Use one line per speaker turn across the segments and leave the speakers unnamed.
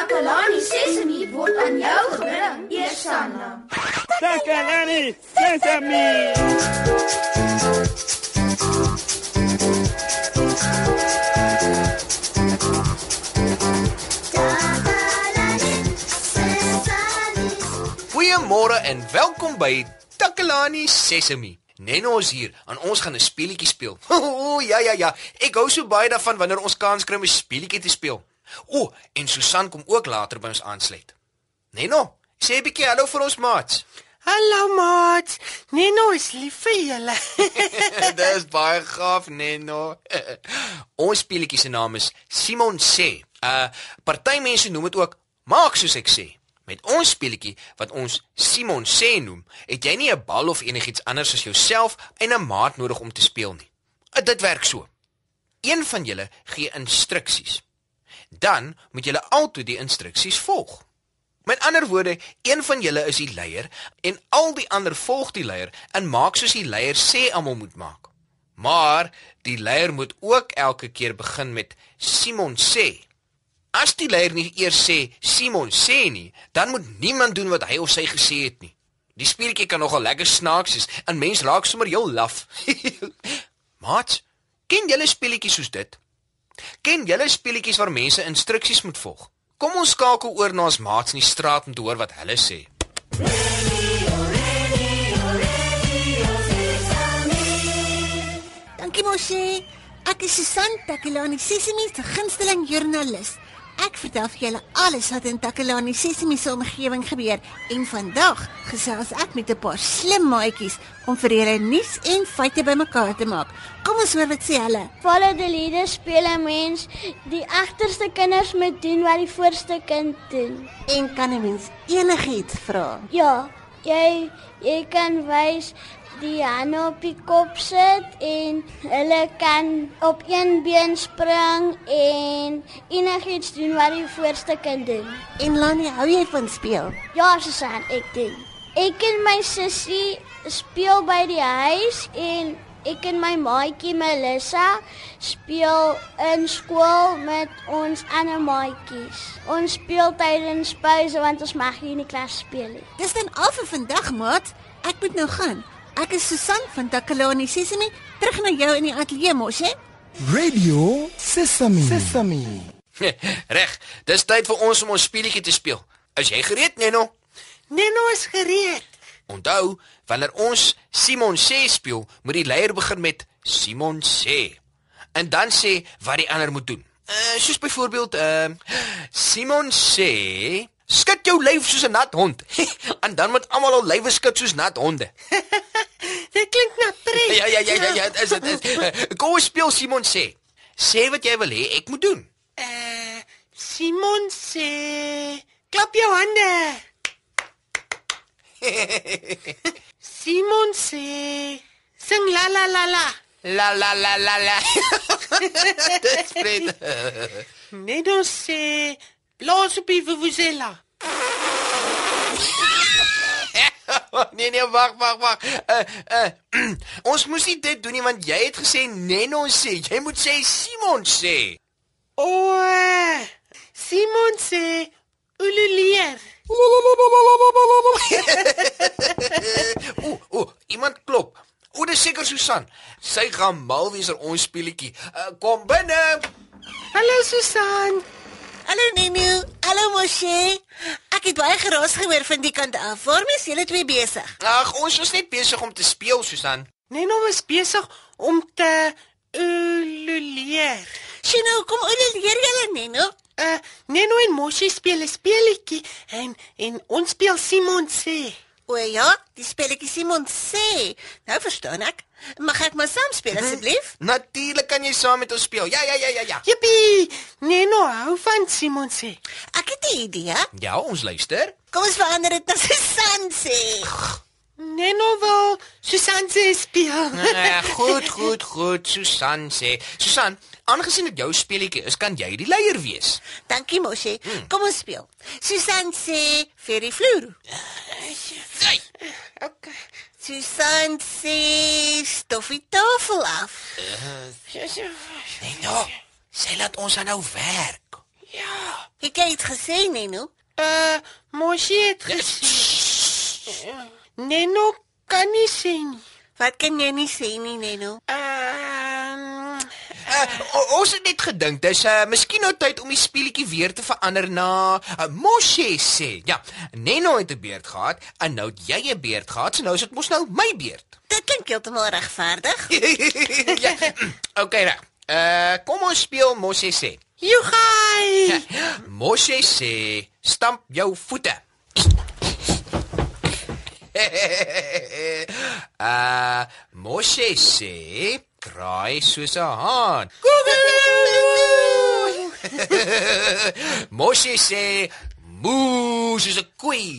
Takalani Sesemi word aan jou gebring, Eersanna.
Takalani Sesame.
Goeiemôre en welkom by Takalani Sesemi. Nenno is hier en ons gaan 'n speletjie speel. O ja ja ja, ek hou so baie daarvan wanneer ons kans kry om 'n speletjie te speel. O, en Susan kom ook later by ons aansluit. Nenno, sê 'n bietjie hallo vir ons maats.
Hallo maat. Neno is lief vir julle.
Dis baie gaaf, Nenno. ons speletjie se naam is Simon sê. Uh party mense noem dit ook maak soos ek sê. Met ons speletjie wat ons Simon sê noem, het jy nie 'n bal of enigiets anders as jouself en 'n maat nodig om te speel nie. Uh, dit werk so. Een van julle gee instruksies. Dan moet julle altyd die instruksies volg. Met ander woorde, een van julle is die leier en al die ander volg die leier en maak soos die leier sê almal moet maak. Maar die leier moet ook elke keer begin met Simon sê. As die leier nie eers sê Simon sê nie, dan moet niemand doen wat hy of sy gesê het nie. Die speletjie kan nogal lekker snaaks wees en mense raak sommer heel laf. Maat, ken julle speletjies soos dit? Ken julle speletjies waar mense instruksies moet volg? Kom ons skakel oor na ons maats in die straat om te hoor wat hulle sê.
Dankie Moshi. Ek is Susan Takelani, Sesimi se gunsteling joernalis. Ek vertel vir julle alles wat in Takelani Sesimi se omgewing gebeur en vandag gesels ek met 'n paar slim maatjies om vir julle nuus en feite bymekaar te maak. Kom ons hoor wat sê hulle.
Follow the leader speel 'n mens die agterste kinders moet doen wat die voorste kind doen.
En kan 'n mens enigiets vra?
Ja, jy jy kan wys die hande op die kop sit en hulle kan op een been spring en enigiets doen wat die voorste kind doen.
En Lani, hou jy van speel?
Ja, Susan, ek doen. Ek en my sussie speel by die huis en ek en my maatjie Melissa speel in skool met ons ander maatjies. Ons speel tydens pouse want ons mag nie in die klas speel nie.
Dis dan al vir vandag, maat. Ek moet nou gaan. Ek is Susan van Takelani Sesimi, terug na jou in die ateljee mos, hè?
Radio Sesame. Sesame.
Reg, dis tyd vir ons om ons speletjie te speel. Is jy gereed, Nenno?
Neno is gereed.
Onthou, wanneer ons Simon sê speel, moet die leier begin met Simon sê. En dan sê wat die ander moet doen. Uh soos byvoorbeeld, uh Simon sê, skud jou lyf soos 'n nat hond. en dan moet almal al lywe skud soos nat honde.
Dit klink na pret.
ja, ja, ja, ja, ja, dit is dit. is. Uh, Kom ons speel Simon sê. Sê wat jy wil hê ek moet doen.
Uh Simon sê, klap jou hande. Simon sê, sing la la la la.
La la la la la. Dis pret.
Neno sê, blaas op die vuvuzela.
nee nee, wag, wag, wag. Uh uh ons moes nie dit doen nie want jy het gesê Nenno sê. Jy moet sê Simon sê.
O, eh, Simon sê, ululeer.
O, o, iemand klop. O, dis seker Susan. Sy gaan mal wees oor ons speletjie. Uh, kom binne.
Hallo Susan.
Hallo Nenu. Hallo Moshi. Ek het baie geraas gehoor van die kant af. Waarmee is julle twee besig?
Ag, ons was net besig om te speel, Susan.
Neno was besig om te ululeer.
Sjoe, kom leer julle Nenu.
Uh Neno en Moshi speel 'n speletjie en en ons speel Simon sê.
O ja, die spelletjie Simon sê. Nou verstaan ek. Mag ek maar saam speel asseblief?
Natuurlik kan jy saam met ons speel. Ja, ja, ja, ja, ja.
Jippie! Neno hou van Simon sê.
Ek het 'n idee.
Ja, ons luister.
Kom ons verander dit na Susan sê.
Neno wil Susan sê speel.
Ja, goed, goed, goed, Susan sê. Susan, aangesien dit jou speletjie is, kan jy die leier wees.
Dankie Moshi. Kom ons speel. Susan sê vir die vloer.
Hey.
Okay.
Susan sê stof die tafel af.
Nee, nou. Sy laat ons aan nou werk.
Ja.
Het jy iets gesê, Neno?
Uh, Moshi het gesê. Neno kan nie sê nie.
Wat kan jy nie sê nie, Neno?
Ehm
Uh, o- ons het net gedink dis uh miskien nou tyd om die speletjie weer te verander na uh, Moshe sê. Ja, Neno het 'n beerd gehad en nou het jy 'n beerd gehad, so nou is dit mos nou my beerd.
Dit klink heeltemal regverdig.
ja. Okay, reg. Uh kom ons speel Moshe sê.
Jogai.
Moshe sê, stamp jou voete. uh Moshe sê, kraai soos 'n haan. Moshe sê, moo soos 'n koei.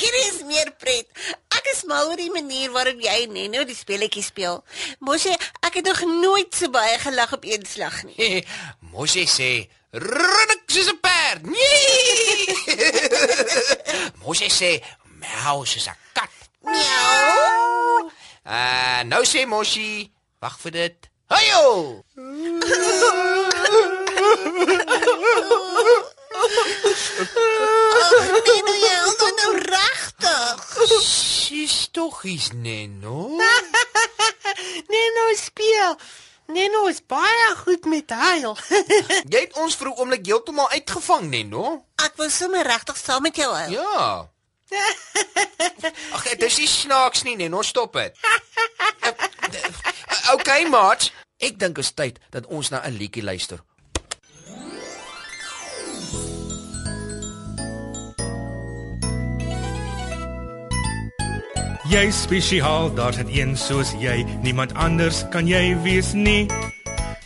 Hier is meer pret. Ek is mal oor die manier waarop jy en Neno die speletjie speel. Mosie, ek het nog nooit so baie gelag op een slag nie.
Moshe sê, rinnik soos 'n perd. Nee! Moshe sê, miau soos 'n.
Miau.
Uh nou sê Moshi, wag vir dit. Hayo!
Neno, jy hou dan nou regtig.
Sis tog is Neno.
Neno speel. Neno is baie goed met huil.
Jy het ons vir 'n oomblik heeltemal uitgevang, Neno.
Ek wil sommer regtig saam met jou hou.
Ja. Ag, dit is nie snaaks nie, Neno, stop dit. Okay, maat. Ek dink is tyd dat ons na 'n liedjie luister.
Jy is spesiaal, daar's net een soos jy. Niemand anders kan jy wees nie.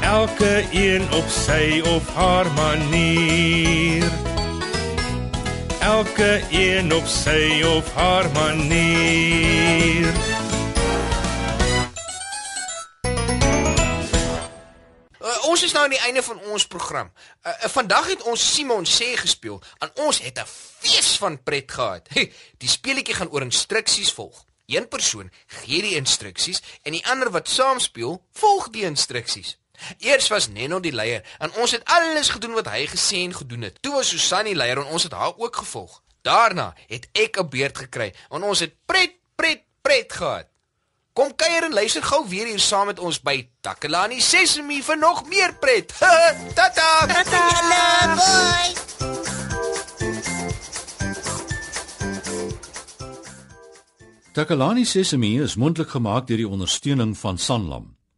Elke een op sy of haar manier. Elke een op sy of haar manier.
Uh, ons is nou aan die einde van ons program. Uh, uh, vandag het ons Simon sê gespeel en ons het 'n fees van pret gehad. Die speletjie gaan oor instruksies volg. Een persoon gee die instruksies en die ander wat saam speel, volg die instruksies. Eers was Neno die leier en ons het alles gedoen wat hy gesê en gedoen het. Toe was Susan die leier en ons het haar ook gevolg. Daarna het ek 'n beurt gekry en ons het pret pret pret gehad. Kom kuier en luister gou weer hier saam met ons by Takalani Sesemi vir nog meer pret. Tata.
Julle, bye.
Takalani Sesemi is mondelik gemaak deur die ondersteuning van Sanlam.